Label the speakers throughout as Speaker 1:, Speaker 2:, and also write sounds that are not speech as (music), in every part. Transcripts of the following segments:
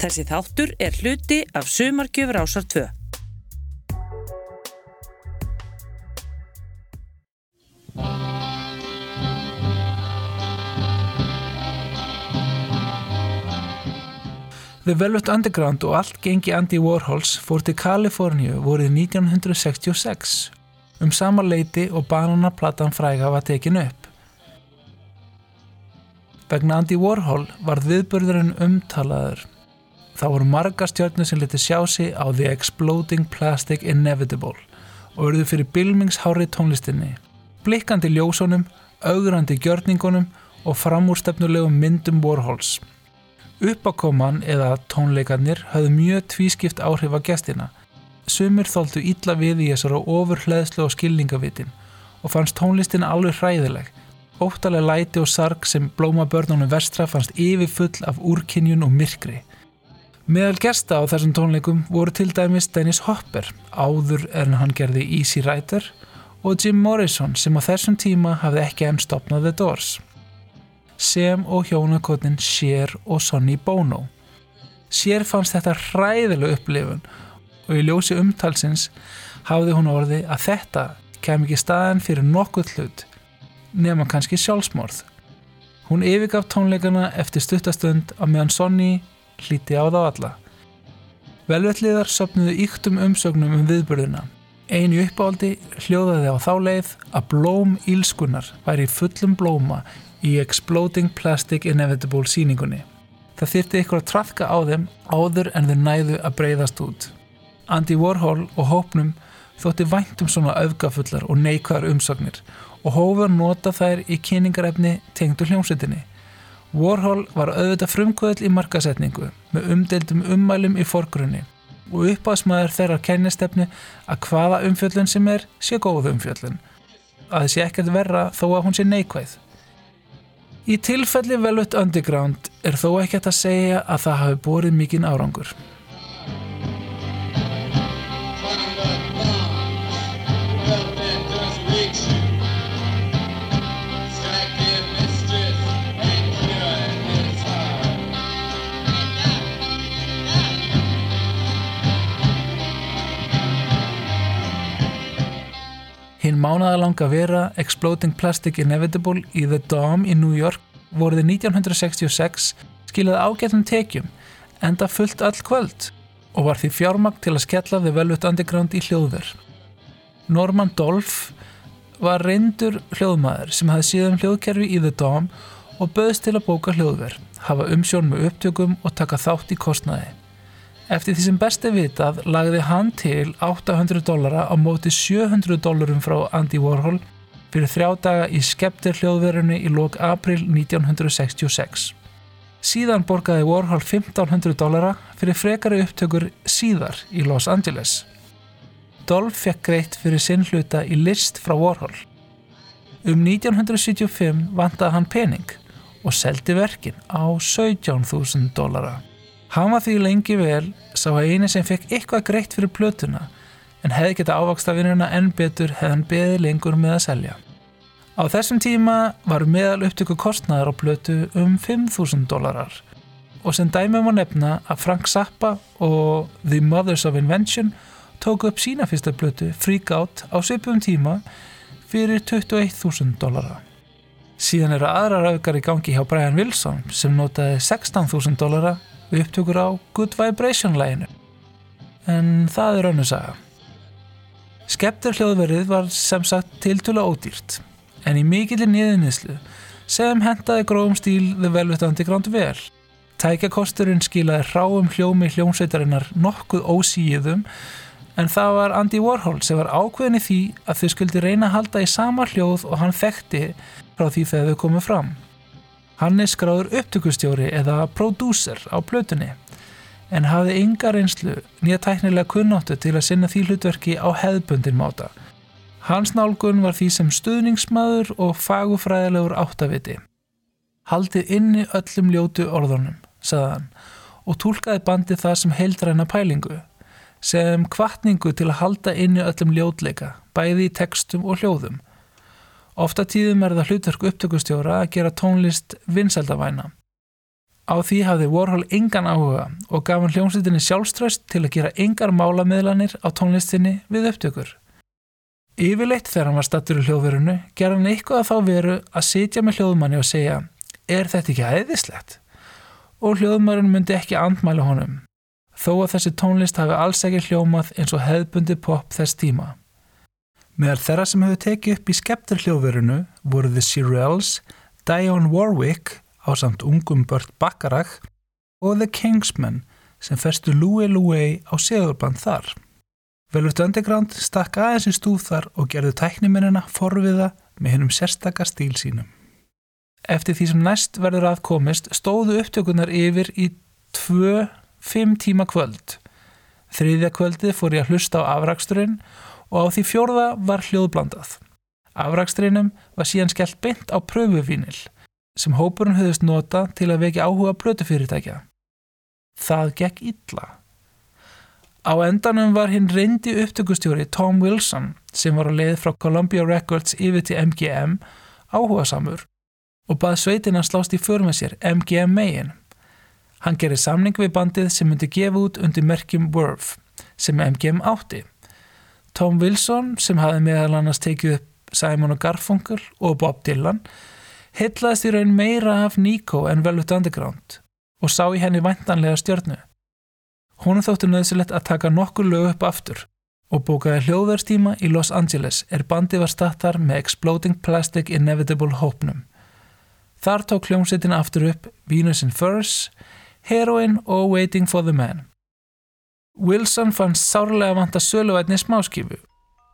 Speaker 1: Þessi þáttur er hluti af Sumarkjöfur ásar 2.
Speaker 2: The Velvet Underground og allt gengi Andy Warhols fór til Kaliforníu voruð 1966 um sama leiti og bananaplatan fræga var tekin upp. Vegna Andy Warhol var viðbörðurinn umtalaður. Það voru marga stjórnir sem leti sjá sig á The Exploding Plastic Inevitable og verðu fyrir bilmingshári tónlistinni, blikkandi ljósónum, augrandi gjörningunum og framúrstefnulegum myndum Warhols. Uppakoman eða tónleikarnir höfðu mjög tvískipt áhrif á gestina. Sumir þóldu illa við í þessara ofurhleðslu og skilningavitin og fannst tónlistin alveg hræðileg. Óttalega læti og sarg sem blóma börnunum vestra fannst yfirfull af úrkynjun og myrkri. Meðal gesta á þessum tónleikum voru til dæmis Dennis Hopper, áður en hann gerði Easy Rider, og Jim Morrison sem á þessum tíma hafði ekki enn stopnað The Doors sem og hjónakotin Cher og Sonny Bono. Cher fannst þetta hræðilega upplifun og í ljósi umtalsins hafði hún orði að þetta kem ekki staðan fyrir nokkuð hlut nema kannski sjálfsmorð. Hún yfirgaf tónleikana eftir stuttastönd á meðan Sonny hlíti á þá alla. Velvetliðar söpnuðu yktum umsögnum um viðbörðuna. Einu uppáldi hljóðaði á þá leið að blóm ílskunar væri fullum blóma í Exploding Plastic Inevitable síningunni. Það þyrti ykkur að trafka á þeim áður en þeir næðu að breyðast út. Andy Warhol og hópnum þótti væntum svona öfgafullar og neikvæðar umsagnir og hófur nota þær í kynningarefni tengdu hljómsveitinni. Warhol var auðvitað frumkvöðl í markasetningu með umdeildum ummælum í forgrunni og uppáðsmaður þeirra kennistefnu að hvaða umfjöllun sem er sé góð umfjöllun. Að sé ekkert verra þó að hún sé neikvæð. Í tilfelli Velvet Underground er þó ekkert að segja að það hafi borið mikinn árangur. Mánaðalanga vera Exploding Plastic Inevitable í The Dome í New York voruði 1966 skilaði ágættum tekjum enda fullt all kvöld og var því fjármagn til að skella The Velvet Underground í hljóðver. Norman Dolph var reyndur hljóðmaður sem hafði síðan hljóðkerfi í The Dome og böðst til að bóka hljóðver, hafa umsjón með upptökum og taka þátt í kostnaði. Eftir því sem besti vitað lagði hann til 800 dollara á móti 700 dollarum frá Andy Warhol fyrir þrjá daga í skeptir hljóðverunni í lók april 1966. Síðan borgaði Warhol 1500 dollara fyrir frekari upptökur síðar í Los Angeles. Dolph fekk greitt fyrir sinn hluta í list frá Warhol. Um 1975 vantaði hann pening og seldi verkin á 17.000 dollara. Hann var því lengi vel sá að eini sem fekk eitthvað greitt fyrir plötuna en hefði geta ávaksta vinnuna enn betur hefði hann beði lengur með að selja. Á þessum tíma var meðal upptöku kostnæðar á plötu um 5.000 dólarar og sem dæmum á nefna að Frank Zappa og The Mothers of Invention tóku upp sína fyrsta plötu Freak Out á svipum tíma fyrir 21.000 dólara. Síðan eru aðrar aukar í gangi hjá Brian Wilson sem notaði 16.000 dólara við upptökur á Good Vibration læginu. En það er önnu saga. Skeptir hljóðverið var sem sagt tiltúla ódýrt, en í mikillir niðurniðslu sem hentaði gróðum stíl The Velvet Underground vel. Tækjakosturinn skilaði ráum hljómi hljómsveitarinnar nokkuð ósíðum en það var Andy Warhol sem var ákveðin í því að þau skuldi reyna að halda í sama hljóð og hann þekkti frá því þegar þau komið fram. Hann er skráður upptökustjóri eða prodúser á plötunni en hafði ynga reynslu nýja tæknilega kunnáttu til að sinna því hlutverki á hefðbundin máta. Hans nálgun var því sem stuðningsmaður og fagufræðilegur áttaviti. Haldið inni öllum ljótu orðunum, sagðan, og tólkaði bandi það sem heildræna pælingu, sem kvartningu til að halda inni öllum ljótleika, bæði í textum og hljóðum. Ofta tíðum er það hlutverk upptökustjóra að gera tónlist vinsældavæna. Á því hafði Warhol engan áhuga og gaf hann hljómsveitinni sjálfströst til að gera engar málamiðlanir á tónlistinni við upptökur. Yfirleitt þegar hann var stattur í hljóðverunu gerði hann eitthvað að þá veru að sitja með hljóðmanni og segja er þetta ekki aðeinslegt? Og hljóðmarinn myndi ekki andmæla honum, þó að þessi tónlist hafi alls ekki hljómað eins og hefðbundi pop þess tíma. Meðal þeirra sem hefur tekið upp í skeptir hljóðverunu voru The Shirelles, Dionne Warwick á samt ungum Burt Bacharach og The Kingsmen sem festu Louie Louie á segurband þar. Velvurt Underground stakk aðeins í stúf þar og gerðu tæknimennina forviða með hennum sérstakar stíl sínum. Eftir því sem næst verður aðkomist stóðu upptökunar yfir í tvö, fimm tíma kvöld. Þriðja kvöldi fór ég að hlusta á afraksturinn og á því fjórða var hljóðblandað. Afraksturinnum var síðan skellt beint á pröfuvínil sem hópurinn höfðist nota til að vekja áhuga blötufyrirtækja. Það gekk illa. Á endanum var hinn reyndi upptökustjóri Tom Wilson sem var að leið frá Columbia Records yfir til MGM áhuga samur og bað sveitina slást í för með sér MGM megin. Hann gerir samning við bandið sem myndi gefa út undir merkjum Verve sem MGM átti. Tom Wilson sem hafi meðal annars tekið upp Simon og Garfunkel og Bob Dylan heitlaðist í raun meira af Nico en Velvet Underground og sá í henni vantanlega stjörnu. Hún þóttu nöðsilegt að taka nokkur lög upp aftur og bókaði hljóðverstíma í Los Angeles er bandi var stattar með Exploding Plastic Inevitable hópnum. Þar tók hljómsettin aftur upp Venus in Furs, Heroin og Waiting for the Man. Wilson fann sárlega vanta söluvætni smáskifu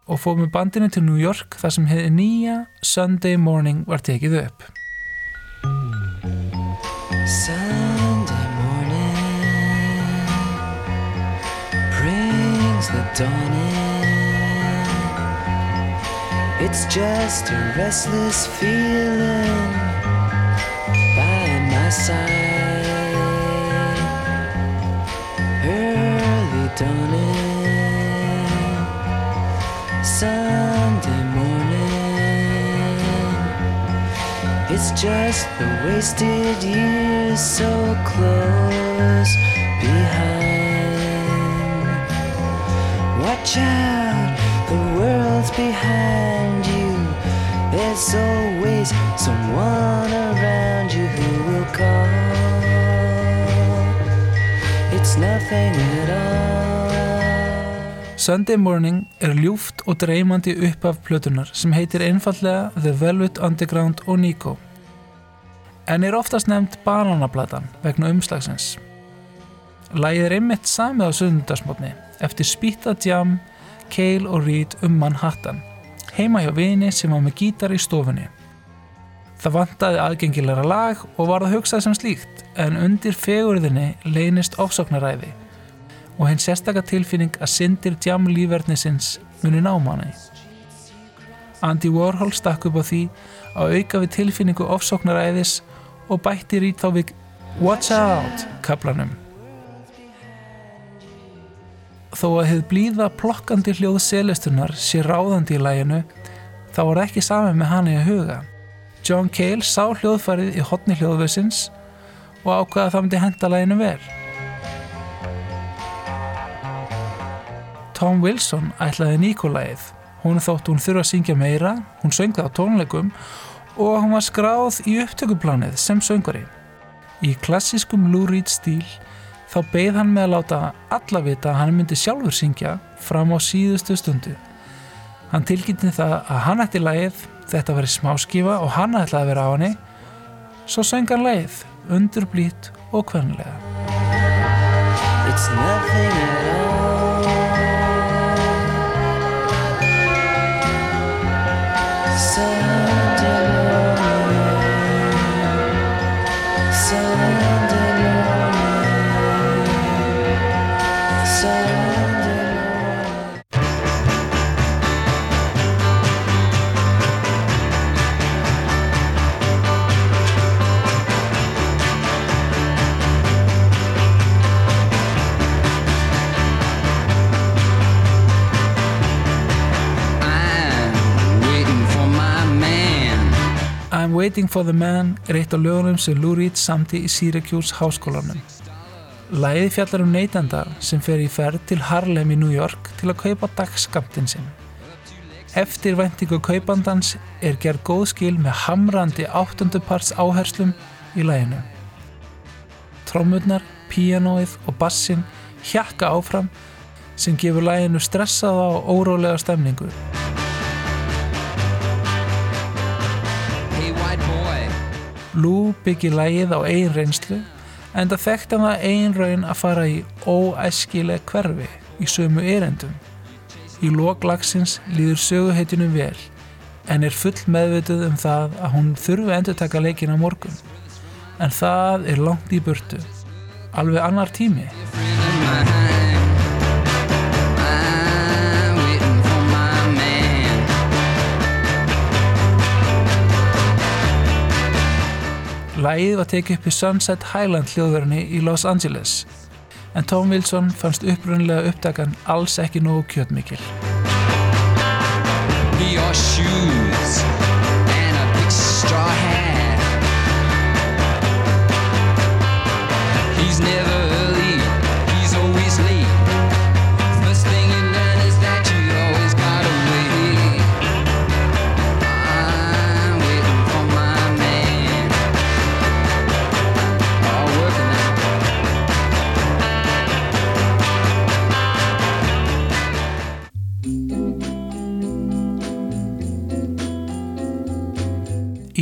Speaker 2: og fóð með bandinu til New York þar sem hefði nýja Sunday Morning var tekið upp.
Speaker 3: Sunday morning brings the dawn in. It's just a restless feeling by my side. Just the wasted years so close behind. Watch out, the world's behind you. There's always someone around you who will call. It's nothing at all.
Speaker 2: Sunday Morning er ljúft og dreymandi uppaf plötunar sem heitir einfallega The Velvet Underground og Nico. En er oftast nefnd Bananaplatan vegna umslagsins. Lægið er einmitt samið á sunnudagsmotni eftir Spita Jam, Cale og Reed um Manhattan, heima hjá vini sem var með gítar í stofunni. Það vantaði aðgengilega lag og var það hugsað sem slíkt en undir fegurðinni leynist ofsóknaræði og hinn sérstaka tilfinning að syndir djam lífverðnisins muni námanni. Andy Warhol stakk upp á því að auka við tilfinningu ofsóknaræðis og bætti rít þá við Watch Out kaplanum. Þó að hefð blíða plokkandi hljóð selistunar sé ráðandi í læginu þá var ekki saman með hann í að huga. John Cale sá hljóðfærið í hotni hljóðvössins og ákvaða að það myndi henda læginu vel. Tom Wilson ætlaði Nikolæð. Hún þótt hún þurfa að syngja meira, hún söngði á tónleikum og hún var skráð í upptökuplanið sem söngari. Í klassískum Lou Reed stíl þá beigð hann með að láta alla vita að hann myndi sjálfur syngja fram á síðustu stundu. Hann tilkynnti það að hann ætti lagið, þetta veri smáskifa og hann ætlaði að vera á henni, svo söng hann lagið, undur blít og kvönlega. Waiting for the Man er eitt af lögunum sem Lou Reed samti í Syracuse háskólanum. Læði fjallar um neytanda sem fer í ferð til Harlem í New York til að kaupa dagskamtinn sinn. Eftir vendingu kaupandans er gerð góð skil með hamrandi áttunduparts áherslum í læginu. Trommurnar, píanóið og bassin hjakka áfram sem gefur læginu stressaða og órólega stemningu. Lou byggir lægið á eigin reynslu en það þekkt hann það eigin raun að fara í óæskileg hverfi í sömu erendum. Í loklagsins líður söguheitinu vel en er full meðvituð um það að hún þurfi að endur taka leikin á morgun. En það er langt í burtu. Alveg annar tími. Lægið var tekið upp í Sunset Highland hljóðverðinni í Los Angeles en Tom Wilson fannst upprunnilega upptakan alls ekki nógu kjötmikil.
Speaker 4: He's never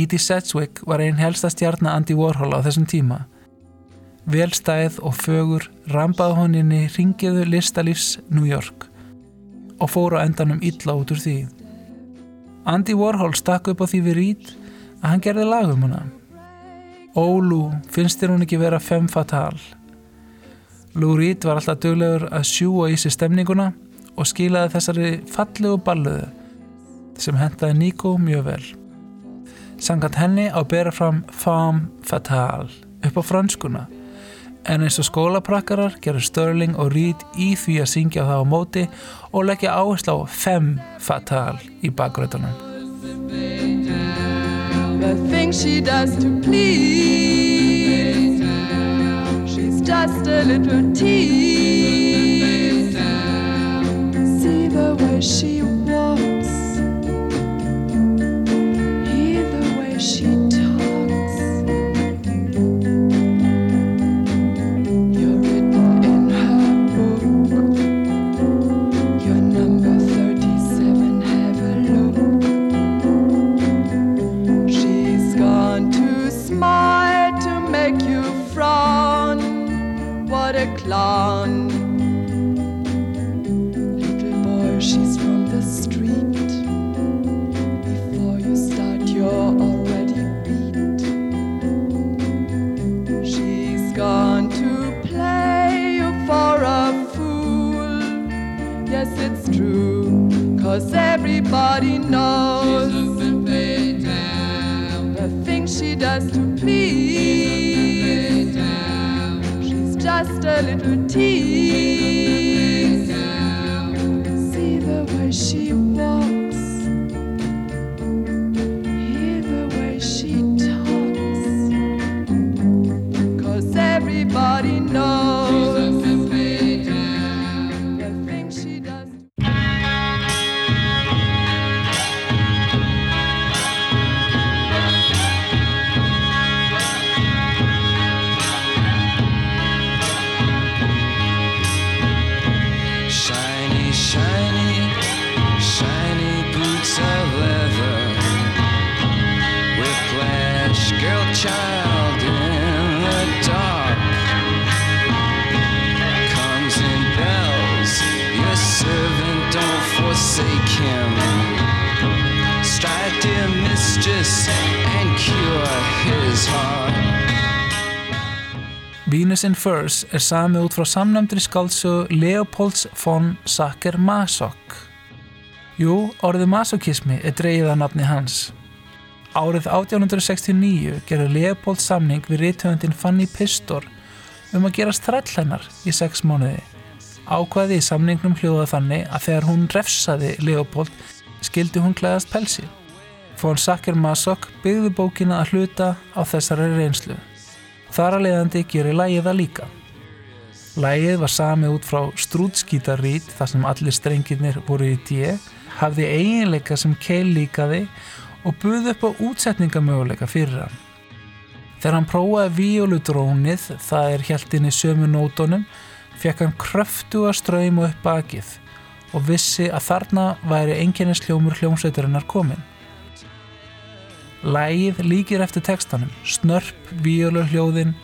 Speaker 2: Edie Sedgwick var einn helsta stjarnar Andy Warhol á þessum tíma. Velstæð og fögur inn í ringiðu listalífs New York og fór á endanum illa út úr því. Andy Warhol stakk upp á því við Reed að hann gerði lag um hana. Ó Lou, finnst þér hún ekki vera femme fatale? Lou Reed var alltaf duglegur að sjúa í sig stemninguna og skilaði þessari fallegu balluðu sem hentaði Nico mjög vel. Sangat henni á að bera fram femme fatale upp á franskuna en eins og skólaprakkarar gerur Sterling og Reed í því að syngja það á móti og leggja áherslu á femme fatale í bakgröðunum.
Speaker 5: the things she does to please. She's just a little tease. See the way she cause everybody knows the things she does to please. She's just a little tease.
Speaker 2: Venus in Furs er samið út frá samnefndri skáldsögu Leopolds von Sacher Masoch. Jú, orðið masokismi er dreigið að nafni hans. Árið 1869 gerði Leopold samning við rithöfundin Fanny Pistor um að gerast þræll hennar í sex mánuði. Ákvaði í samningnum hljóða þannig að þegar hún refsaði Leopold skildi hún klæðast pelsi. Fón Sakker Masok byggði bókina að hluta á þessari reynslu. Þar að leiðandi gerir lægið það líka. Lægið var samið út frá strútskítarrít þar sem allir strengirnir voru í D, hafði eiginleika sem Keil líkaði og buði upp á útsetningamöguleika fyrir hann. Þegar hann prófaði víoludrónið, það er hjæltinni sömu nótonum, fekk hann kröftu að ströyma upp bakið og vissi að þarna væri einkennisljómur hljómsveiturinnar komin. Lægið líkir eftir textanum, snörp víolurhljóðin,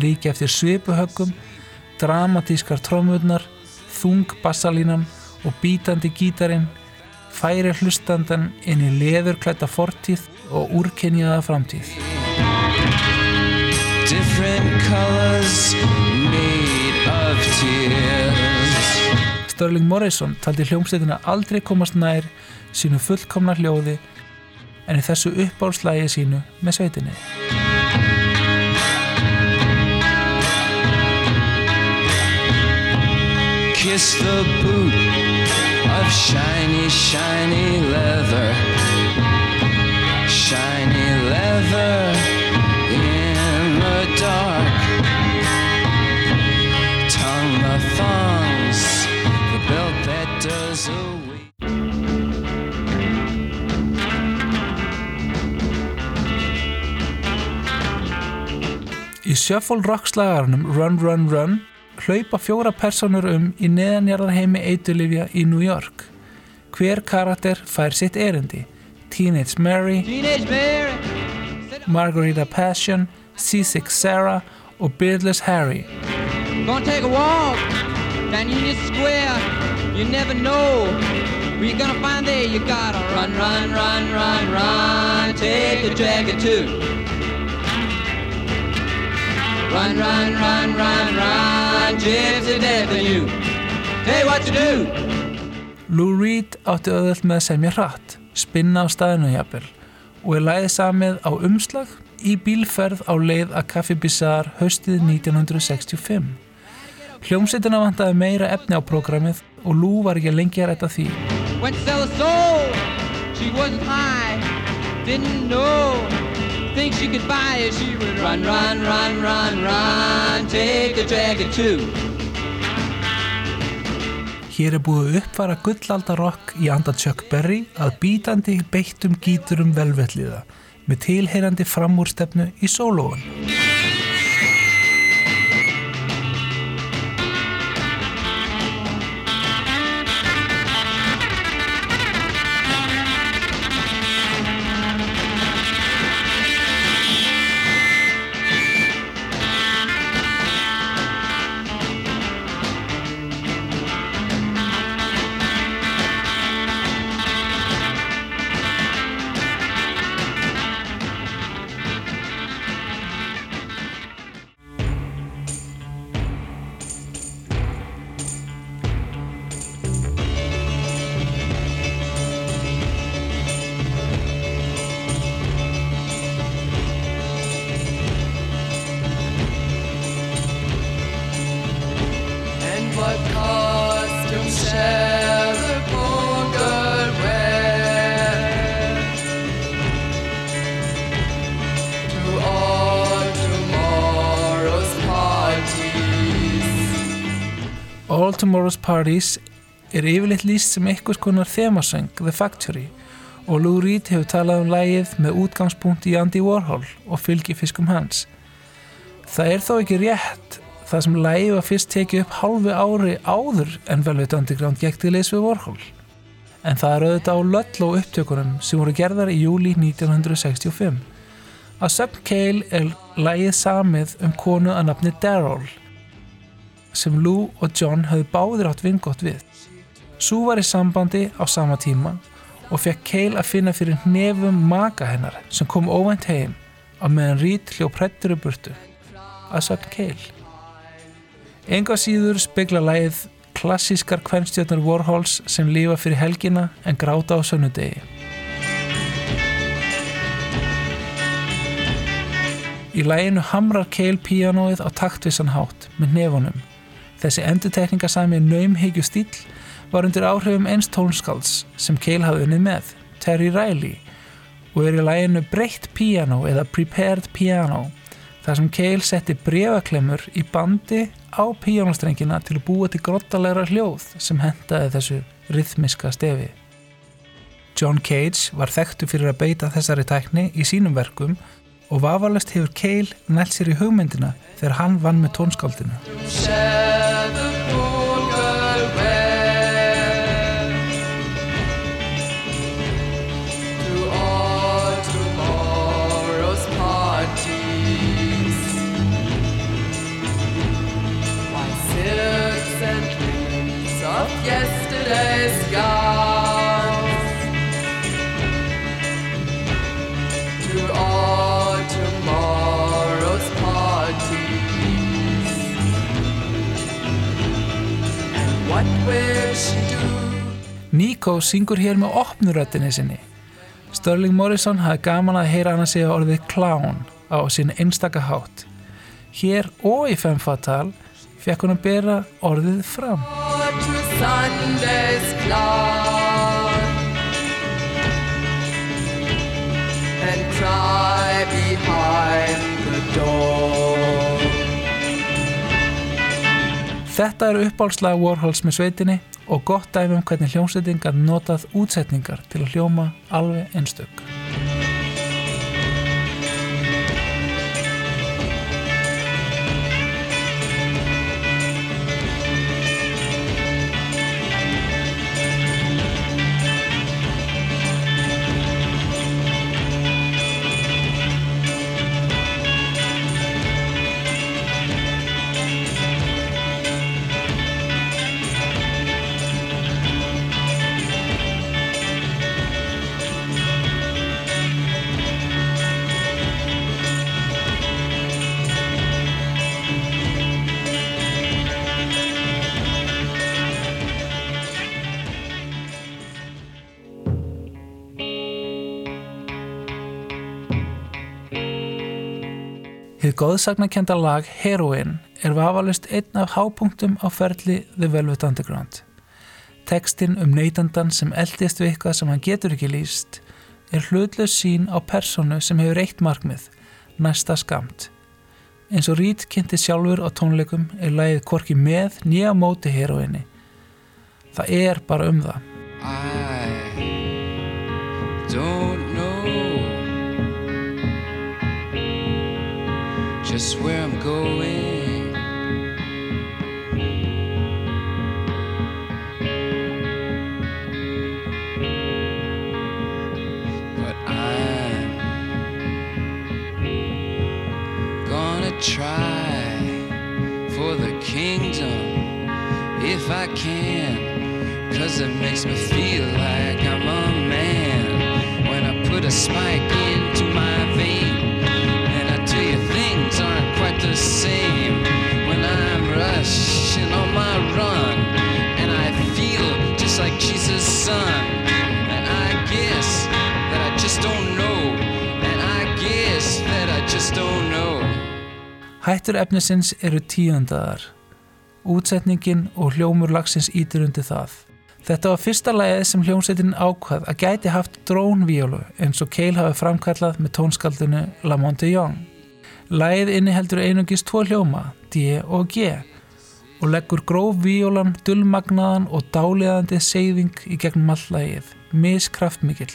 Speaker 2: líki eftir svipuhöggum, dramatískar trómurnar, þung bassalínan og bítandi gítarinn, færi hlustandan inn í leðurklætta fortíð og úrkenjaða framtíð. Sterling Morrison taldi hljómsveitina aldrei komast nær sínu fullkomna hljóði en í þessu uppáhaldslægi sínu með sveitinni.
Speaker 4: Kiss the boot of shiny, shiny leather. Shiny leather in the dark. Tongue the thongs, the belt that does away.
Speaker 2: Í shuffle rock slagarnum Run Run Run hlaupa fjóra personur um í neðanjarðarheimi eitulifja í New York. Hver karakter fær sitt erindi. Teenage Mary,
Speaker 6: Teenage Mary,
Speaker 2: Margarita Passion, Seasick Sarah og Beardless Harry.
Speaker 6: gonna take a walk down Union Square. You never know where you're gonna find there. You gotta run, run, run, run, run. Take a jacket too. Run, run, run, run, run. Death in you. Tell you what to do.
Speaker 2: Lou Reed átti auðvöld með að semja hratt, spinna á staðinu jafnvel og er læðið samið á umslag í bílferð á leið að Bizarre haustið 1965. Hljómsveitina vantaði meira efni á prógramið og Lou var ekki lengi að rætta því.
Speaker 6: Went to sell her soul. She wasn't high, didn't know. Think she could buy it. She would run, run, run, run, run. Take a jacket too.
Speaker 2: Hér er búið uppfara gullaldarokk í anda Chuck Berry að bítandi beittum gíturum velvelliða með tilheyrandi framúrstefnu í sólóun.
Speaker 5: Tomorrow's Parties
Speaker 2: er yfirleitt líst sem einhvers konar þemasöng The Factory og Lou Reed hefur talað um lægið með útgangspunkt í Andy Warhol og fylgifiskum hans. Það er þó ekki rétt það sem lægið var fyrst tekið upp hálfu ári áður en Velvet Underground gekk til leys við Warhol. En það er auðvitað á löll og upptökunum sem voru gerðar í júli 1965. Að Sub Cale er lægið samið um konu að nafni Daryl sem Lou og John höfðu báðir átt vingott við. Sue var í sambandi á sama tíma og fekk Cale að finna fyrir nefum maka hennar sem kom óvænt heim á meðan Reed hljóp hrættur í burtu að sögn Cale. Enga síður spegla lægið klassískar kvennstjörnur Warhols sem lifa fyrir helgina en gráta á sönnudegi. Í læginu hamrar Cale píanóið á taktvissan hátt með nefunum. Þessi endurtekningasami naumhyggju stíl var undir áhrifum eins tónskálds sem Cale hafði unnið með, Terry Riley, og er í læginu Breytt Piano eða Prepared Piano þar sem Cale setti brefaklemur í bandi á píjónustrengina til að búa til grottalegra hljóð sem hentaði þessu rithmiska stefi. John Cage var þekktu fyrir að beita þessari tækni í sínum verkum og vafalest hefur Cale nælt sér í hugmyndina þegar hann vann með tónskáldinu.
Speaker 5: Share the
Speaker 2: Nico syngur hér með opnuröttinni sinni. Sterling Morrison hafði gaman að heyra hann að segja orðið clown á sín einstaka hátt. Hér og í Femme Fatale fekk hún að bera orðið fram.
Speaker 5: and cry behind the door.
Speaker 2: Þetta er uppáhaldslag Warhols með sveitinni og gott dæmi um hvernig hljómsveitin gæti notað útsetningar til að hljóma alveg einstök. Hið góðsagnakenda lag Heroin er vafalist einn af hápunktum á ferli The Velvet Underground. Tekstinn um neytandan sem eldist við eitthvað sem hann getur ekki lýst er hlutlaus sín á personu sem hefur eitt markmið, næsta skamt. Eins og Reed kynnti sjálfur á tónleikum er lagið hvorki með nýja móti heroinni. Það er bara um það.
Speaker 4: Just where I'm going. But I'm gonna try for the kingdom if I can. Cause it makes me feel like I'm a man when I put a spike into the same when I'm rushing on my run. And I feel just like Jesus' son. And I guess that I just don't know. And I guess that I just don't know.
Speaker 2: Hættur efnisins eru tíundaðar. Útsetningin og hljómur lagsins ítir undir það. Þetta var fyrsta lagið sem hljómsveitin ákvað að gæti haft drónvíólu eins og Cale hafi framkallað með tónskaldinu La Monte Young. Lagið inniheldur einungis tvo hljóma, D og G og leggur gróf víólan, dullmagnaðan og dáliðandi seyðing í gegnum all lagið, miskraftmikill,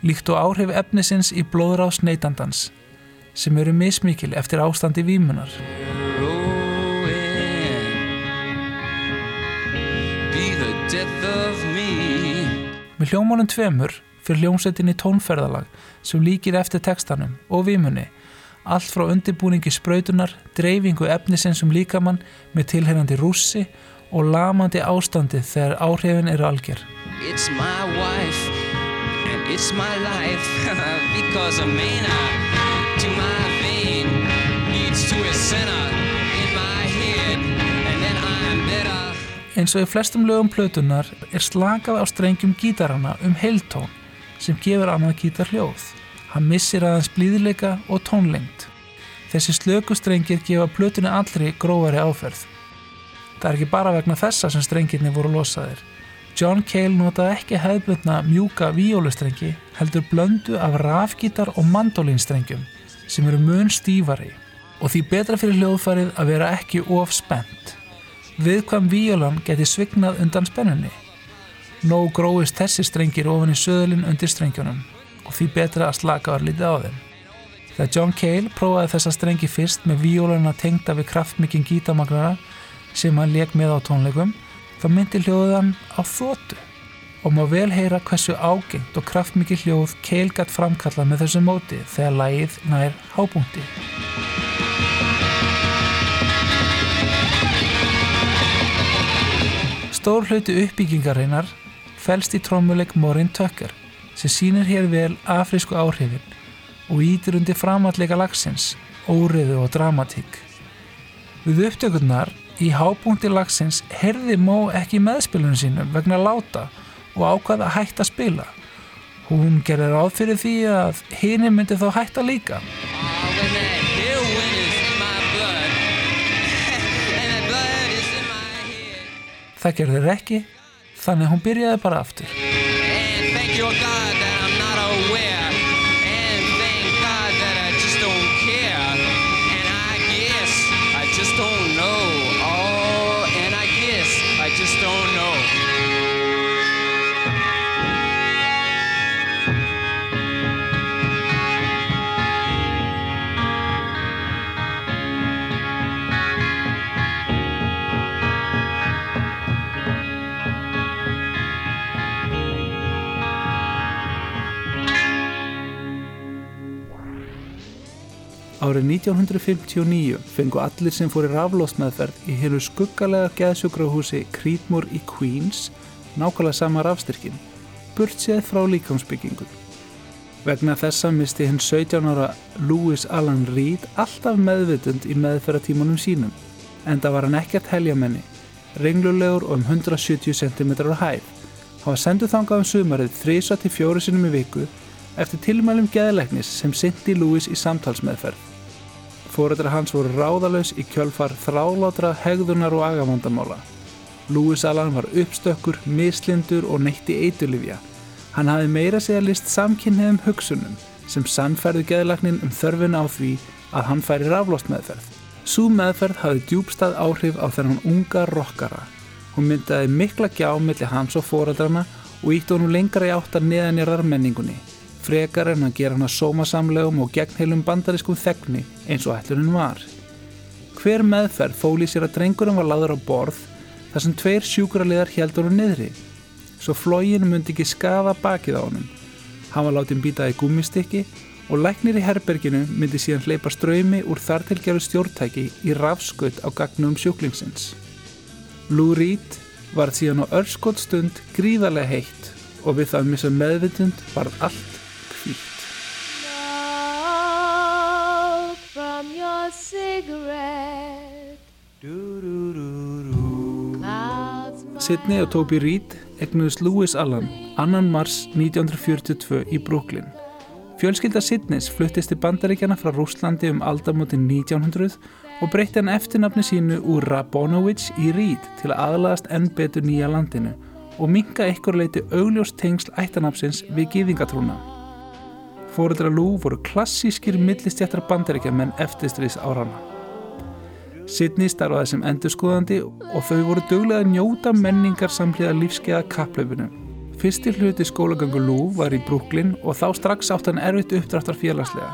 Speaker 2: líkt og áhrif efnisins í blóðrás neytandans sem eru mismikil eftir ástandi
Speaker 4: me.
Speaker 2: Með hljómanum tveimur fyrir hljómsveitin í tónferðalag sem líkir eftir textanum og vímunni, allt frá undirbúningi sprautunar, dreifingu efnisins um líkamann með tilherrandi rússi og lamandi ástandi þegar áhrifin eru algjör.
Speaker 4: It's my wife and it's my life (laughs) because a mena to my vein leads to a center in my head and then I'm better.
Speaker 2: Eins og í flestum lögum plötunar er slakað á strengjum gítarana um heiltón sem gefur annað gítar hljóð. Hann missir aðeins blíðileika og tónlengt. Þessi slöku strengir gefa plötunni allri grófari áferð. Það er ekki bara vegna þessa sem strengirni voru losaðir. John Cale notaði ekki hefðbundna mjúka víólustrengi heldur blöndu af rafgítar og mandolínstrengjum sem eru mun stífari og því betra fyrir hljóðfærið að vera ekki of spennt. Viðkvæm víólan geti svignað undan spennunni. Nóg gróist þessi strengir ofan í söðlinn undir strengjunum og því betra að slaka var lítið á þeim. Þegar John Cale prófaði þessa strengi fyrst með víóluna tengda við kraftmikinn gítamagnara sem hann leik með á tónleikum þá myndi hljóðið hann á þóttu og má vel heyra hversu ágengt og kraftmikið hljóð Cale gætt framkallað með þessu móti þegar lagið nær hábúndi. Stór hluti uppbyggingarinnar felst í trommuleik Morin Tucker sem sýnir hér vel afrísku áhrifin og ítir undir framallega lagsins, óriðu og dramatík. Við upptökurnar í hábúndi lagsins herði Mó ekki meðspilunum sínum vegna láta og ákvaða að hætta að spila. Hún gerði ráð fyrir því að hini myndi þá líka.
Speaker 4: In my head.
Speaker 2: Það gerði þeir ekki, þannig hún byrjaði bara aftur. Árið 1959 fengu allir sem fór í raflósmeðferð í hennu skuggalega geðsjúkrahúsi Creedmoor í Queens nákvæmlega sama rafstyrkin, burt séð frá líkamsbyggingun. Vegna þessa misti hinn 17 ára Louis Alan Reed alltaf meðvitund í meðferðatímanum sínum, en það var hann ekkert heljamenni, renglulegur og um 170 cm hæð. Hann var senduð þangað um sumarið 3-4 sinum í viku eftir tilmælum geðleiknis sem syndi Louis í samtalsmeðferð. Fóreldra hans voru ráðalaus í kjölfar þrálátra, hegðunar og agavandamála. Louis Allan var uppstökkur, mislindur og neytti eitulifja. Hann hafi meira segja list samkynniðum hugsunum sem sannferðu geðlagnin um þörfin á því að hann færi raflost meðferð. Sú meðferð hafi djúbstað áhrif á þennan unga rockara. Hún myndaði mikla gjá milli hans og fóreldrana og ítti honum lengra í áttar neðanjarðar menningunni frekar en að gera hana sómasamlegum og gegnheilum bandarískum þegni eins og ætlunin var. Hver meðferð fóli sér að drengurinn var laður á borð þar sem tveir sjúkraliðar heldur hann niðri, svo flógin myndi ekki skafa bakið á honum. Hann var látið býtað í gúmistykki og læknir í herberginu myndi síðan hleypa ströymi úr þartilgjöru stjórntæki í rafskutt á gagnum sjúklingsins. Lou Reed var síðan á örskot stund gríðarlega heitt og við það missa meðvitund var allt hvítt.
Speaker 3: Smoke from your cigarette. Clouds
Speaker 2: Sidney og Toby Reed egnuðist Louis Allen 2. mars 1942 í Brooklyn. Fjölskylda Sidneys fluttist til bandaríkjana frá Rúslandi um aldamótin 1900 og breytti hann eftirnafni sínu úr Rabonovich í Reed til að aðlaðast enn betur nýja landinu og minka ykkur leiti augljós tengsl ættanapsins við gýðingatrúna. Fóreldra Lou voru klassískir millistjættar bandaríkja menn eftirstrís árana. Sidney starfaði sem endurskoðandi og þau voru duglega að njóta menningar samhliða lífskeiða kapplaupinu. Fyrsti hluti skólagöngu Lou var í Brooklyn og þá strax átt hann erfitt uppdráttar félagslega.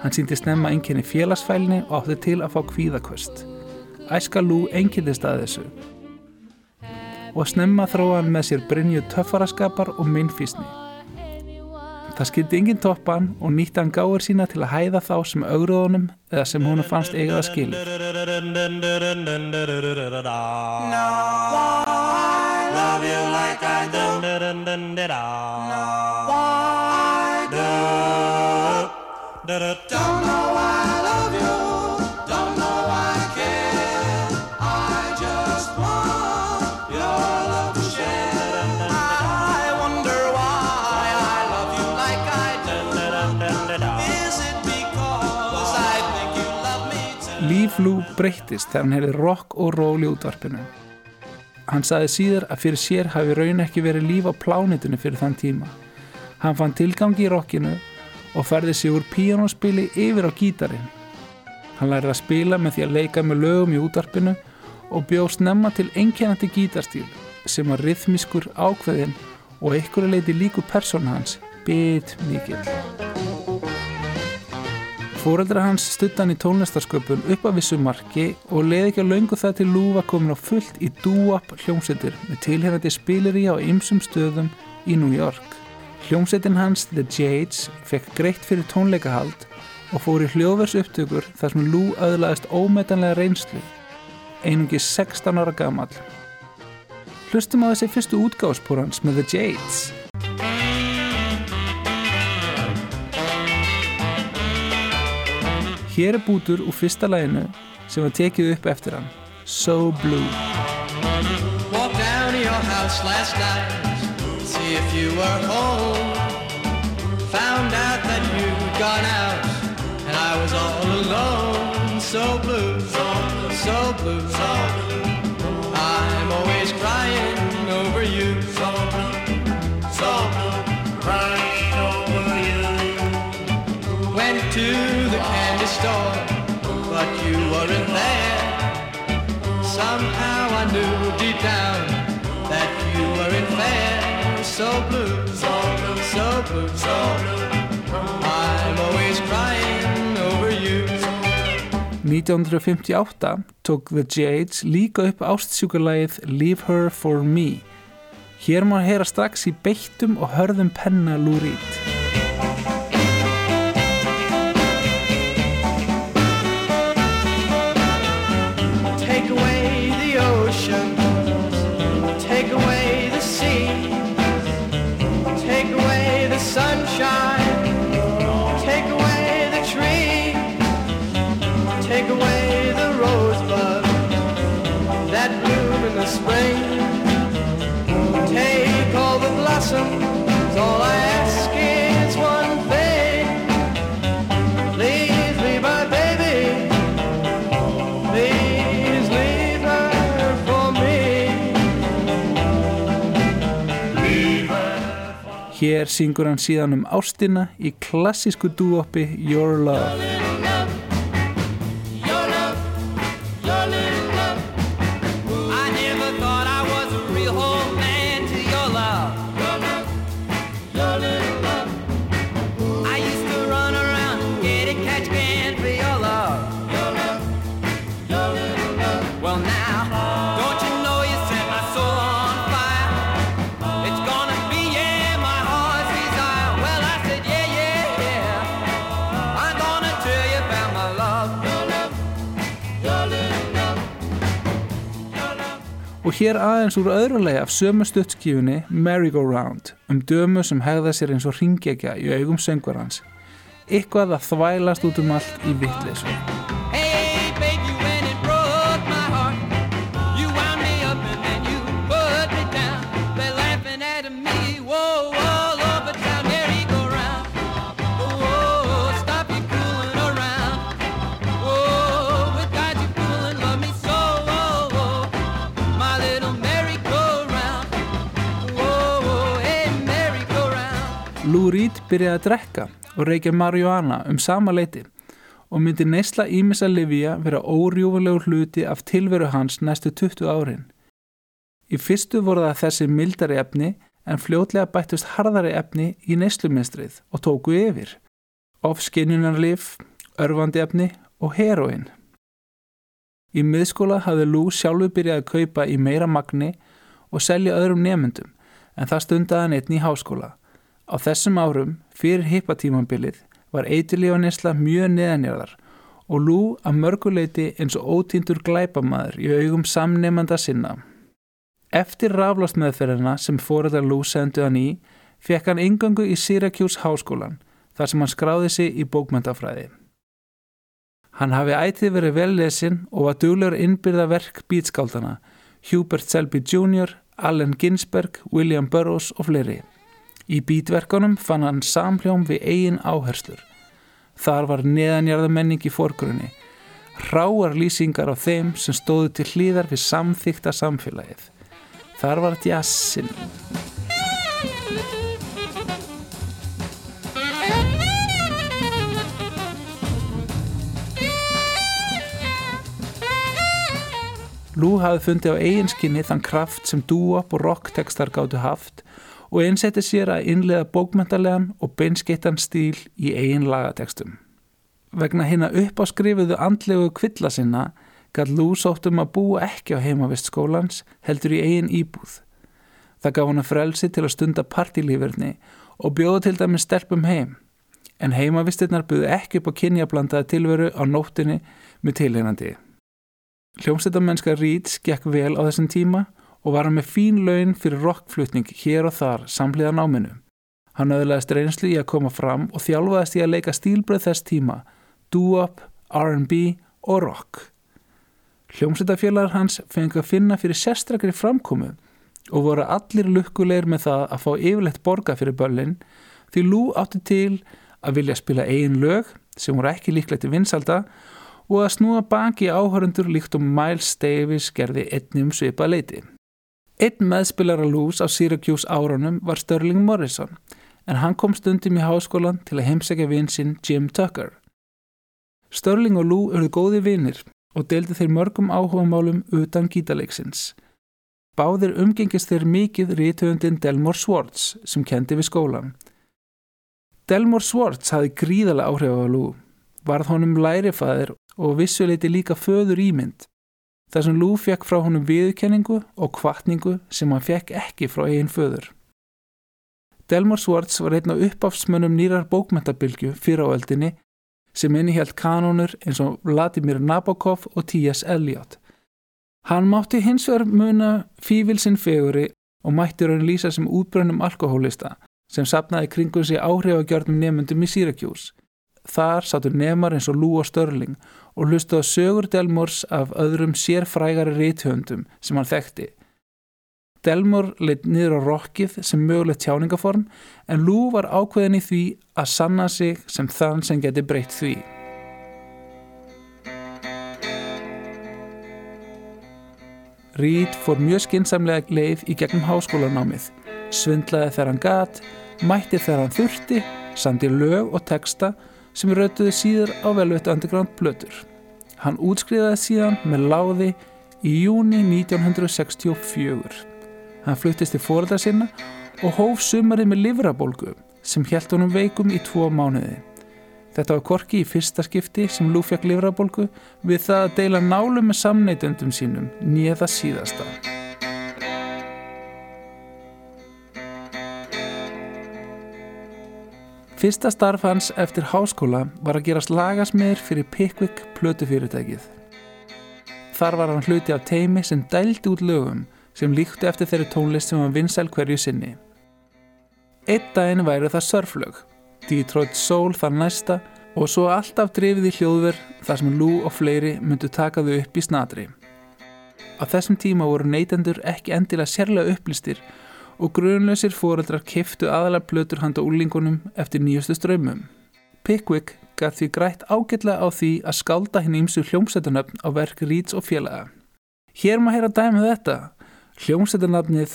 Speaker 2: Hann síndi snemma einkenni félagsfælni og átti til að fá kvíðakvöst. Æska Lou einkendist að þessu og snemma þróa hann með sér Brynju töffaraskapar og minnfísni. Það skildi enginn toppa hann og nýtti hann gáður sína til að hæða þá sem augrúðunum eða sem hún fannst eigað að skilja. Líf breyttist þegar hann heyrði rock og ról í útvarpinu. Hann saði síðar að fyrir sér hafi raun ekki verið líf á plánitinu fyrir þann tíma. Hann fann tilgangi í rockinu og ferði sig úr píjónaspili yfir á gítarinn. Hann lærði að spila með því að leika með lögum í útarpinu og bjóð snemma til einkennandi gítarstíl sem var rithmískur ákveðin og einhverju leiti líku persónu hans, bit mikill. Fóreldra hans stuttan í tónlistarsköpun upp að vissu marki og leiði ekki að laungu það til lúfa komin á fullt í dúap hljómsettir með tilherrandi spileri á ymsum stöðum í New York. Hljómsettin hans, The Jades, fekk greitt fyrir tónleikahald og fór í hljóðvers upptökur þar sem Lou öðlaðist ómetanlega reynslu, einungi 16 ára gamall. Hlustum á þessi fyrstu útgáðspór hans með The Jades. Hér er bútur úr fyrsta læginu sem var So Blue.
Speaker 7: Walked down to your house last night, see if you were home. Found out that you'd gone out, and I was all alone. So blue, so blue, so blue. I'm always crying over you. So blue, so blue, crying over you. Went to store, but you weren't there. Somehow I knew deep down that you weren't fair. So blue, so blue, so blue, so blue. I'm always crying over you.
Speaker 2: 1958 tók The Jades líka upp ástsjúkarlægið Leave Her For Me. Hér má heyra strax í beittum og hörðum penna Lou Hér syngur hann síðan um ástina í klassísku dúoppi Your Love. Hér aðeins úr öðrulega af sömu stuttskífunni Merry-Go-Round um dömu sem hegða sér eins og ringekja í augum söngvarans. Eitthvað að þvælast út um allt í vittlesu. Lou Reed byrjaði að drekka og reykja marihuana um sama leiti og myndi neysla ímissa Livia vera órjúfulegur hluti af tilveru hans næstu 20 árin. Í fyrstu voru það þessi mildari efni en fljótlega bættust harðari efni í neysluminstrið og tóku yfir. Ofskinnunarlif, örfandi efni og heroin. Í miðskóla hafði Lou sjálfu byrjað að kaupa í meira magni og selja öðrum nefndum en það stundaði hann einn í háskóla. Á þessum árum, fyrir hippatímambilið, var eiturlífanisla mjög neðanjarðar og Lou að mörguleiti eins og ótíndur glæpamaður í augum samnemanda sinna. Eftir raflast meðferðina sem fórættar Lou sendu hann í, fekk hann yngangu í Syracuse háskólan, þar sem hann skráði sig í bókmyndafræði. Hann hafi ætið verið vel lesin og var duglegur innbyrða verk bítskáldana, Hubert Selby Jr., Allen Ginsberg, William Burroughs og fleiri. Í bítverkunum fann hann samhljóm við eigin áherslur. Þar var neðanjarðamenning í fórgrunni, hráar lýsingar á þeim sem stóðu til hlýðar við samþykta samfélagið. Þar var jazzin. Lou hafði fundið á eiginskinni þann kraft sem dúop og rocktekstar gáttu haft og einsetti sér að innlega bókmyndalegan og beinskittan stíl í eigin lagatekstum. Vegna hérna upp á skrifuðu andlegu kvilla sinna gæt Lou sótt um að búa ekki á heimavist skólans heldur í eigin íbúð. Það gaf hana frelsi til að stunda partilífurni og bjóða til dæmis stelpum heim, en heimavistirnar buðu ekki upp á kynjablandaða tilveru á nóttinni með tilheinandi. Hljómsveitamennska Reeds gekk vel á þessum tíma og var hann með fín laun fyrir rockflutning hér og þar samhliða náminu. Hann öðlaðist reynslu í að koma fram og þjálfaðist í að leika stílbröð þess tíma, doo-up, R&B og rock. Hljómsveitafélagar hans fengi að finna fyrir sérstrakri framkomu og voru allir lukkulegir með það að fá yfirlegt borga fyrir börlinn því Lou átti til að vilja spila eigin lög sem voru ekki líklegt í vinsalda og að snúa baki áhörundur líkt og Miles Davis gerði einni um svipa leiti. Einn meðspilara Lús á Syracuse árunum var Sterling Morrison en hann kom stundum í háskólan til að heimsækja vinn sinn Jim Tucker. Sterling og Lou eruð góði vinnir og deildi þeir mörgum áhugamálum utan gítaleiksins. Báðir umgengist þeir mikið rítöfundin Delmore Swartz sem kendi við skólan. Delmore Swartz hafi gríðarlega áhrif á Lou, varð honum lærifæðir og vissuleiti líka föður ímynd. Þar sem Lou fekk frá honum viðurkenningu og kvartningu sem hann fekk ekki frá eigin föður. Delmore Swartz var einn af uppafsmönnum nýrar bókmentabilgju fyrir áöldinni sem innihjalt kanónur eins og Vladimir Nabokov og T.S. Eliot. Hann mátti hins vegar muna fívilsinn feguri og mætti raun lýsa sem útbrönnum alkohólista sem sapnaði kringum sig áhrifagjörnum nefnundum í Syracuse. Þar sátur nefnar eins og Lou og Störling og hlustu á sögur Delmors af öðrum sérfrægari reythöndum sem hann þekkti. Delmor leitt niður á rockið sem mögulegt tjáningaform en Lou var ákveðin í því að sanna sig sem þann sem geti breytt því. Reed fór mjög skinsamlega leið í gegnum háskólanámið, svindlaði þegar hann gat, mætti þegar hann þurfti, sandi lög og texta sem rautuði síður á velveitt underground blötur. Hann útskriðaði síðan með láði í júni 1964. Hann fluttist til fóröldra sinna og hóf sumarið með livrabólgu sem held honum veikum í tvo mánuði. Þetta var korki í fyrsta skipti sem fekk livrabólgu við það að deila nálu með samneitundum sínum nýða síðasta. Fyrsta starf hans eftir háskóla var að gerast lagasmiður fyrir Pickwick plötufyrirtækið. Þar var hann hluti af teimi sem dældi út lögum sem líktu eftir þeirri tónlist sem var vinsæl hverju sinni. Eitt daginn væri það surflög, Detroit Soul þar næsta og svo alltaf drifið í hljóðverð þar sem Lou og fleiri myndu taka þau upp í snadri. Á þessum tíma voru neytendur ekki endilega sérlega upplýstir og grunlausir fóreldrar kiftu aðalega blötur handa úlingunum eftir nýjustu strömmum. Pickwick gaf því grætt ágætlega á því að skálda hinn ímsu hljómsættunöfn á verk Reeds og félaga. Hér maður heyra dæmið þetta. Hljómsættunöfnið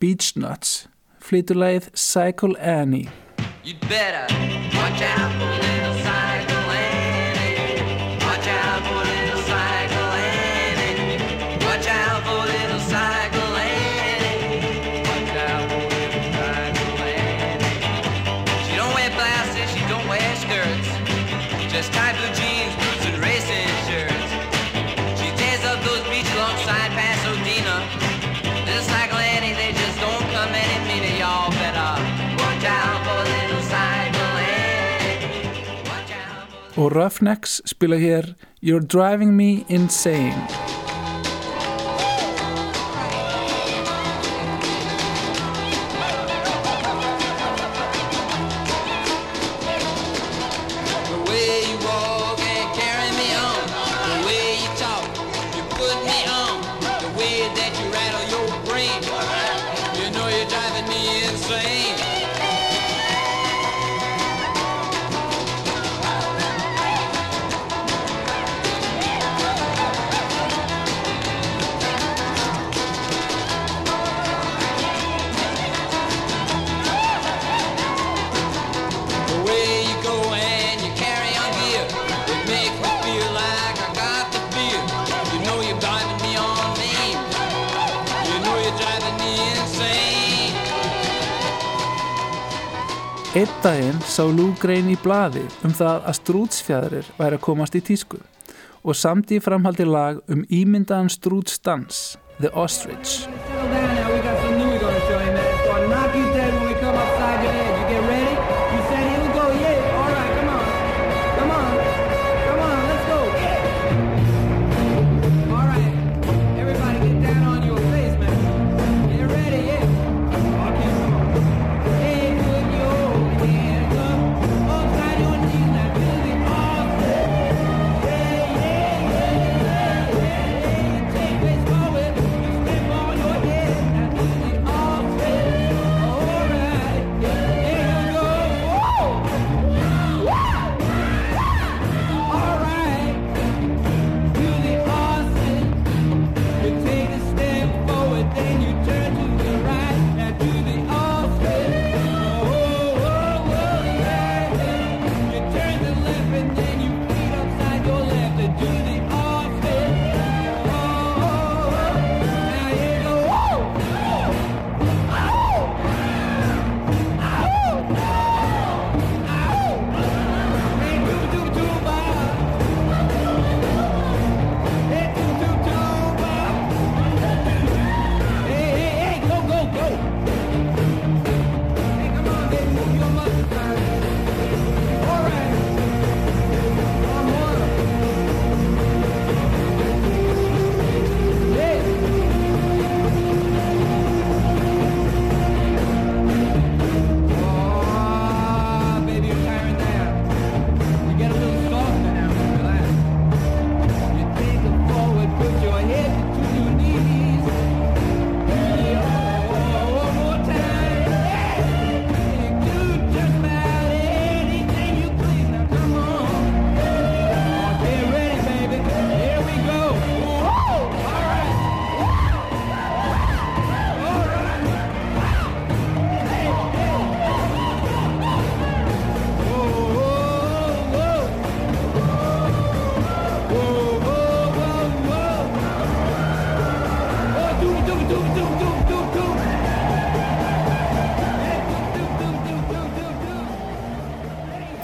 Speaker 2: Beach Nuts flytur lagið Cycle Annie.
Speaker 4: Alongside Pasadena. Little cycle Annie, they just don't come any meaner. Y'all better watch out for little cycle for
Speaker 2: Og Roughnecks spila hér You're Driving Me Insane. Blaði um það að strútsfjæðrir væri að komast í tísku og samdi í framhaldi lag um ímyndaðan strútsdans, The Ostrich.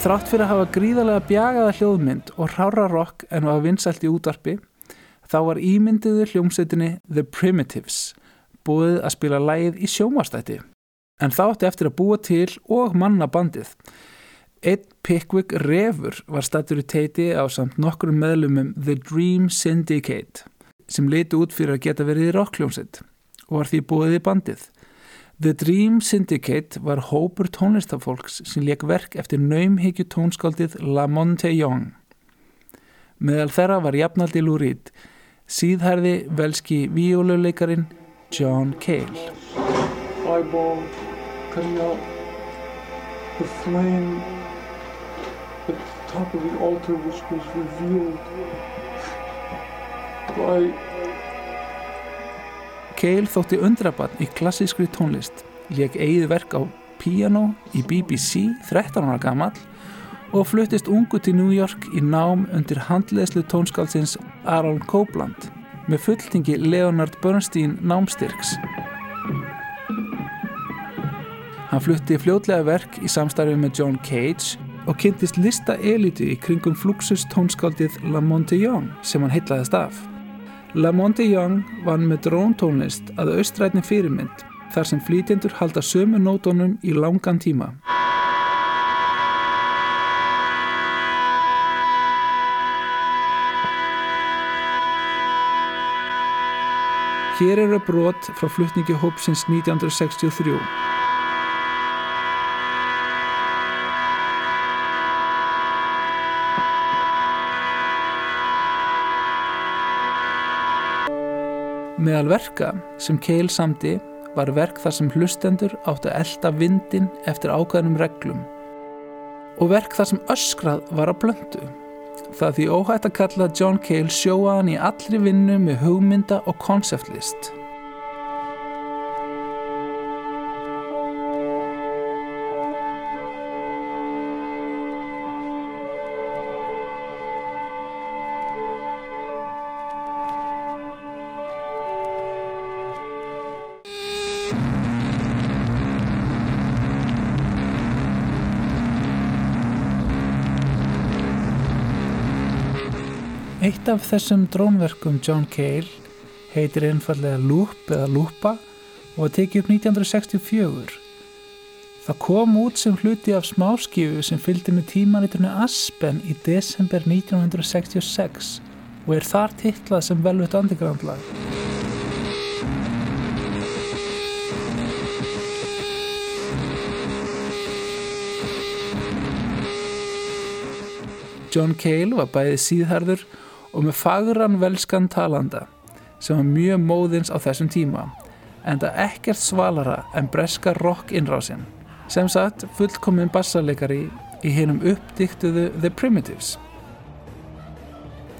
Speaker 2: Þrátt fyrir að hafa gríðarlega bjagaða hljóðmynd og hrára rock en var vinsælt í útvarpi, þá var ímyndiðu hljómsveitinni The Primitives búið að spila lægið í sjómarstætti. En þá átti eftir að búa til og manna bandið. Einn Pickwick Refur var stættur í teiti á samt nokkrum meðlumum The Dream Syndicate sem liti út fyrir að geta verið í rockljómsveit og var því búið í bandið. The Dream Syndicate var hópur tónlistafólks sem leik verk eftir naumhyggju tónskáldið Lamonte Young. Meðal þeirra var jafnaldi Lou Reed, síðhærði velski víóluleikarin John Cale.
Speaker 8: eyeball cutting out the flame at the top of the altar which was revealed by
Speaker 2: Cale þótti undrabann í klassískri tónlist, leik eigið verk á piano í BBC 13 ára gamall og fluttist ungu til New York í nám undir handleðslu tónskálsins Aaron Copland með fulltingi Leonard Bernstein námstyrks. Hann flutti fljótlega verk í samstarfi með John Cage og kynntist lista elitu í kringum fluxus tónskáldið Lamonte Young sem hann heitlaðist af. Lamonte Young vann með dróntónlist að austrætni fyrirmynd þar sem flýtjendur halda sömu nótónum í langan tíma. Hér eru brot frá flutningi hópsins 1963. Meðal verka sem Keil samdi var verk þar sem hlustendur áttu að elda vindin eftir ákveðnum reglum og verk þar sem öskrað var að blöndu. Það því óhætt að kalla John Cale sjóaðan í allri vinnu með hugmynda og konceptlist. Eitt af þessum drónverkum John Cale heitir einfallega Loop eða Loopa og var tekið upp 1964. Það kom út sem hluti af smáskifu sem fylgdi með tímanitunni Aspen í desember 1966 og er þar titlað sem velvöld underground lag. John Cale var bæði síðharður og með fagran velskan talanda sem var mjög móðins á þessum tíma en það ekkert svalara en breska rock innrásinn sem sagt fullkominn bassarleikari í hinum uppdiktuðu The Primitives.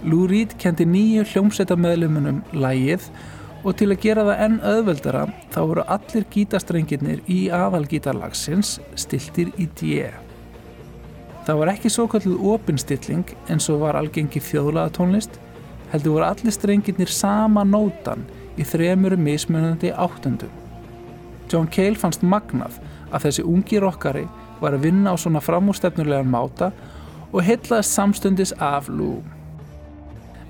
Speaker 2: Lou Reed kendi nýju hljómsveitamöðlumunum lægið og til að gera það enn öðveldara þá voru allir gítastrengirnir í aðalgítarlagsins stiltir í D. Það var ekki svo kalluð opinstilling eins og var algengi þjóðlaða tónlist heldur voru allir strengirnir sama nótan í þremur mismunandi áttundum. John Cale fannst magnað að þessi ungi rockari var að vinna á svona framústefnulegan máta og heitlaðist samstundis af Lou.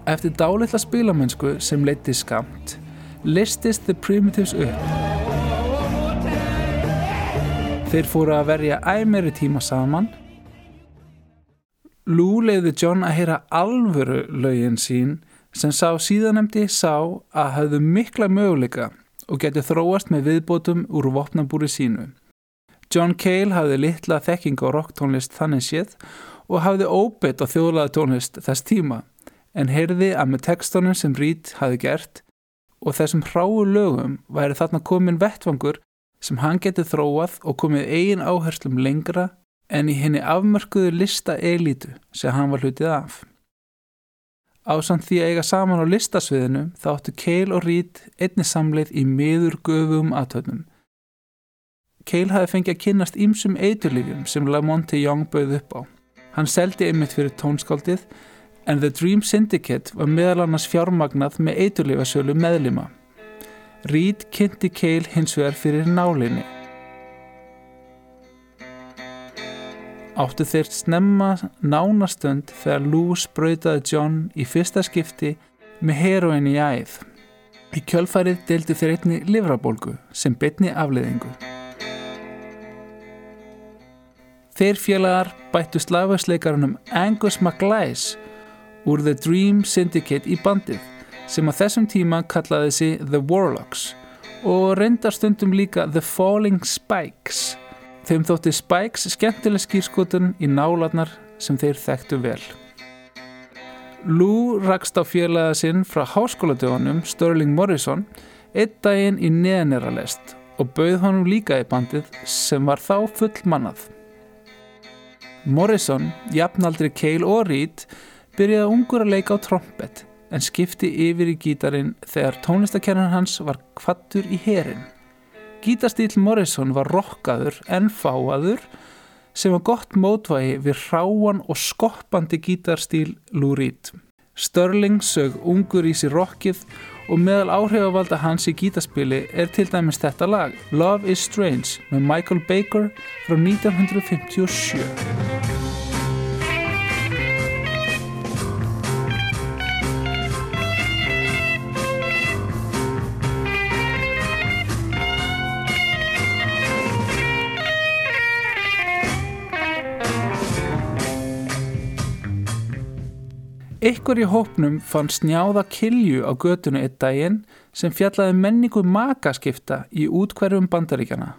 Speaker 2: Eftir dálitla spilamennsku sem leiti skamt, listist The Primitives upp. Þeir fóru að verja æmeri tíma saman. Lou leiði John að heyra alvöru lögin sín sem sá síðanemdi sá að hafðu mikla möguleika og geti þróast með viðbótum úr vopnabúri sínu. John Cale hafði litla þekking á rocktónlist þannig séð og hafði óbeitt á þjóðlaða tónlist þess tíma en heyrði að með tekstunum sem Reed hafði gert og þessum hráu lögum væri þarna komin vettvangur sem hann getið þróað og komið eigin áherslum lengra en í henni afmörkuðu lista elítu sem hann var hlutið af. Ásamt því að eiga saman á listasviðinu þá áttu Cale og Reed einni samleið í miður göfum aðtöðnum. Cale hafi fengið að kynnast ýmsum eiturlifjum sem Lamonte Young bauð upp á. Hann seldi einmitt fyrir tónskáldið en The Dream Syndicate var meðal annars fjármagnað með eiturlifasölu meðlima. Reed kynnti Cale hins vegar fyrir nálinni. Áttu þeir snemma nánastönd þegar Lou spröytaði John í fyrsta skipti með heroin í æð. Í kjölfærið deildi þeir einni livrabólgu sem betni afleðingu. Þeir félagar bættu slagversleikarunum Angus MacLeish úr The Dream Syndicate í bandið sem á þessum tíma kallaði sig The Warlocks og reyndar stundum líka The Falling Spikes Þeim þótti Spikes skemmtileg skýrskotun í nálarnar sem þeir þekktu vel. Lou rakst á félaga sinn frá háskóladöfunum Sterling Morrison einn daginn í neðanera lest og bauð honum líka í bandið sem var þá full mannað. Morrison, jafnaldri Cale og Reed, byrjaði ungur að leika á trompet en skipti yfir í gítarin þegar tónlistakennan hans var kvattur í herin. Gítastíl Morrison var rockaður en fáaður sem var gott mótvægi við hráan og skoppandi gítarstíl Lou Reed. Sterling sög ungur í sér rockið og meðal áhrifavalda hans í gítaspili er til dæmis þetta lag Love is Strange með Michael Baker frá 1957. Ykkur í hópnum fann snjáða kilju á götunu eitt daginn sem fjallaði menningu makaskipta í útkverfum bandaríkjana.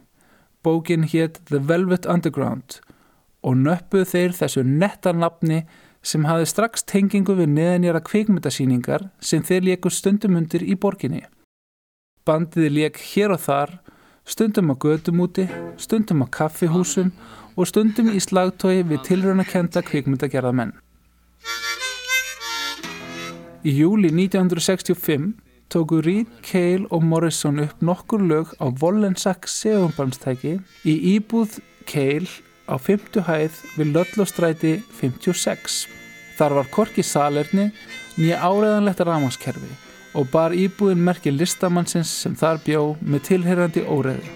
Speaker 2: Bókin hétt The Velvet Underground og nöppuð þeir þessu netta nafni sem hafi strax tengingu við neðanjara kvikmyndasýningar sem þeir leikur stundum undir í borginni. Bandiði leik hér og þar, stundum á götumúti, stundum á kaffihúsum og stundum í slagtói við tilröunakenda kvikmyndagerðamenn. Í júli 1965 tóku Reed, Cale og Morrison upp nokkur lög á Wollensack segumbarnstæki í íbúð Cale á 50 hæð við Löllostræti 56. Þar var korki salerni nýja áreðanlegt ramagskerfi og bar íbúðin merki listamannsins sem þar bjó með tilherrandi óreði.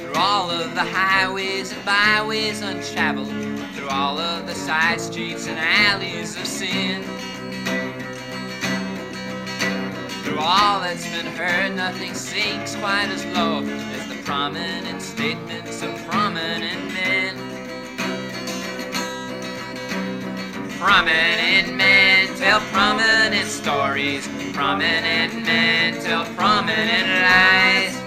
Speaker 9: Through all of the highways and byways untraveled Through
Speaker 4: all of the side streets and alleys of sin. Through all that's been heard, nothing sinks quite as low as the prominent statements of prominent men. Prominent men tell prominent stories. Prominent men tell prominent lies.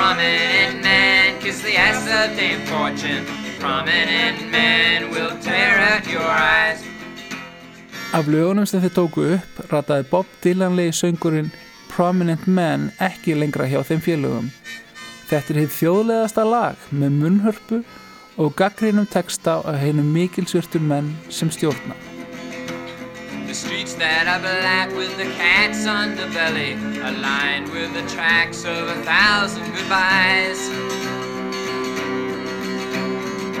Speaker 4: Prominent men kiss the ass of Dame Fortune. Prominent men will tear out your eyes.
Speaker 2: Af lögunum sem þið tóku upp rataði Bob Dylanlegi söngurinn Prominent Man ekki lengra hjá þeim félögum. Þetta er hitt þjóðlegasta lag með munnhörpu og gaggrínum texta á heinum mikilsvirtur menn sem stjórna.
Speaker 4: The streets that are black with the cat's underbelly are lined with the tracks of a thousand goodbyes.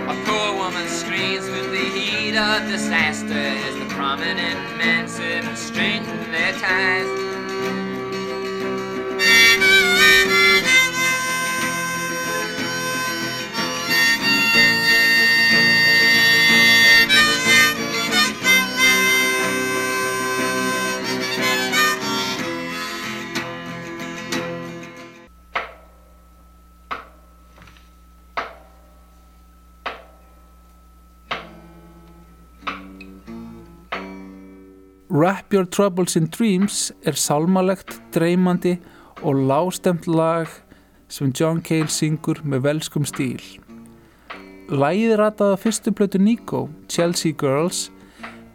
Speaker 4: A poor woman screams with the heat of disaster as the prominent men sit and straighten their ties.
Speaker 2: Wrap Your Troubles in Dreams er sálmalegt, dreymandi og lástemt lag sem John Cale syngur með velskum stíl. Lægið rataði á fyrstu blötu Nico, Chelsea Girls,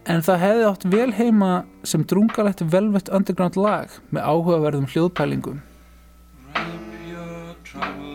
Speaker 2: en það hefði átt vel heima sem drungalegt velvett underground lag með áhugaverðum hljóðpælingum.
Speaker 9: Wrap your troubles